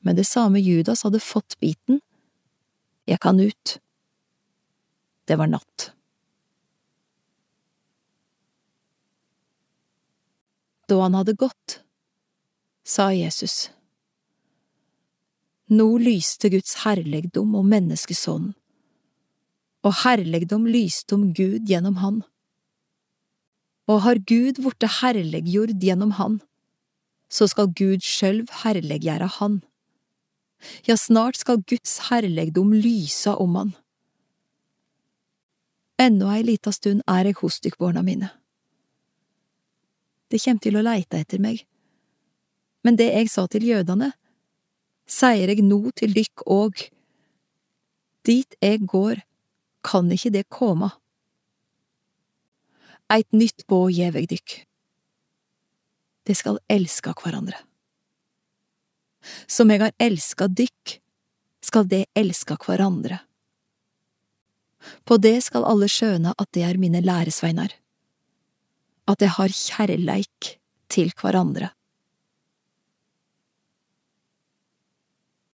men det samme Judas hadde fått biten. Jeg kan ut. Det var natt. Da han hadde gått, sa Jesus. Nå lyste Guds herlegdom om menneskesonen, og herlegdom lyste om Gud gjennom han. Og har Gud vorte herleggjord gjennom han, så skal Gud sjølv herleggjere han. Ja, snart skal Guds herlegdom lysa om han. Ennå ei lita stund er eg hos dykk, barna mine. Det kjem til å leite etter meg. Men det eg sa til jødane, seier eg nå til dykk òg. Dit eg går, kan ikkje det koma. Eit nytt båd gjev eg dykk. De skal elska hverandre. Som jeg har elska dykk, skal det elska hverandre. På det skal alle skjøne at det er mine læresveinar at jeg har kjærleik til hverandre.